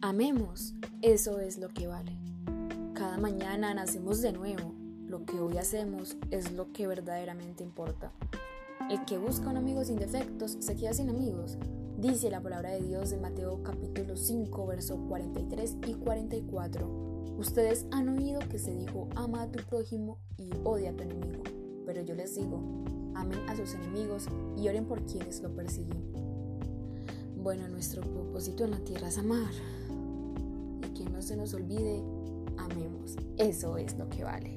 Amemos, eso es lo que vale. Cada mañana nacemos de nuevo. Lo que hoy hacemos es lo que verdaderamente importa. El que busca un amigo sin defectos se queda sin amigos, dice la palabra de Dios en Mateo capítulo 5, y Ustedes han oído que se dijo, ama a tu prójimo y odia a tu enemigo. Pero yo les digo, amen a sus enemigos y oren por quienes lo persiguen. Bueno, nuestro propósito en la tierra es amar. se nos olvide, amemos. Eso es lo que vale.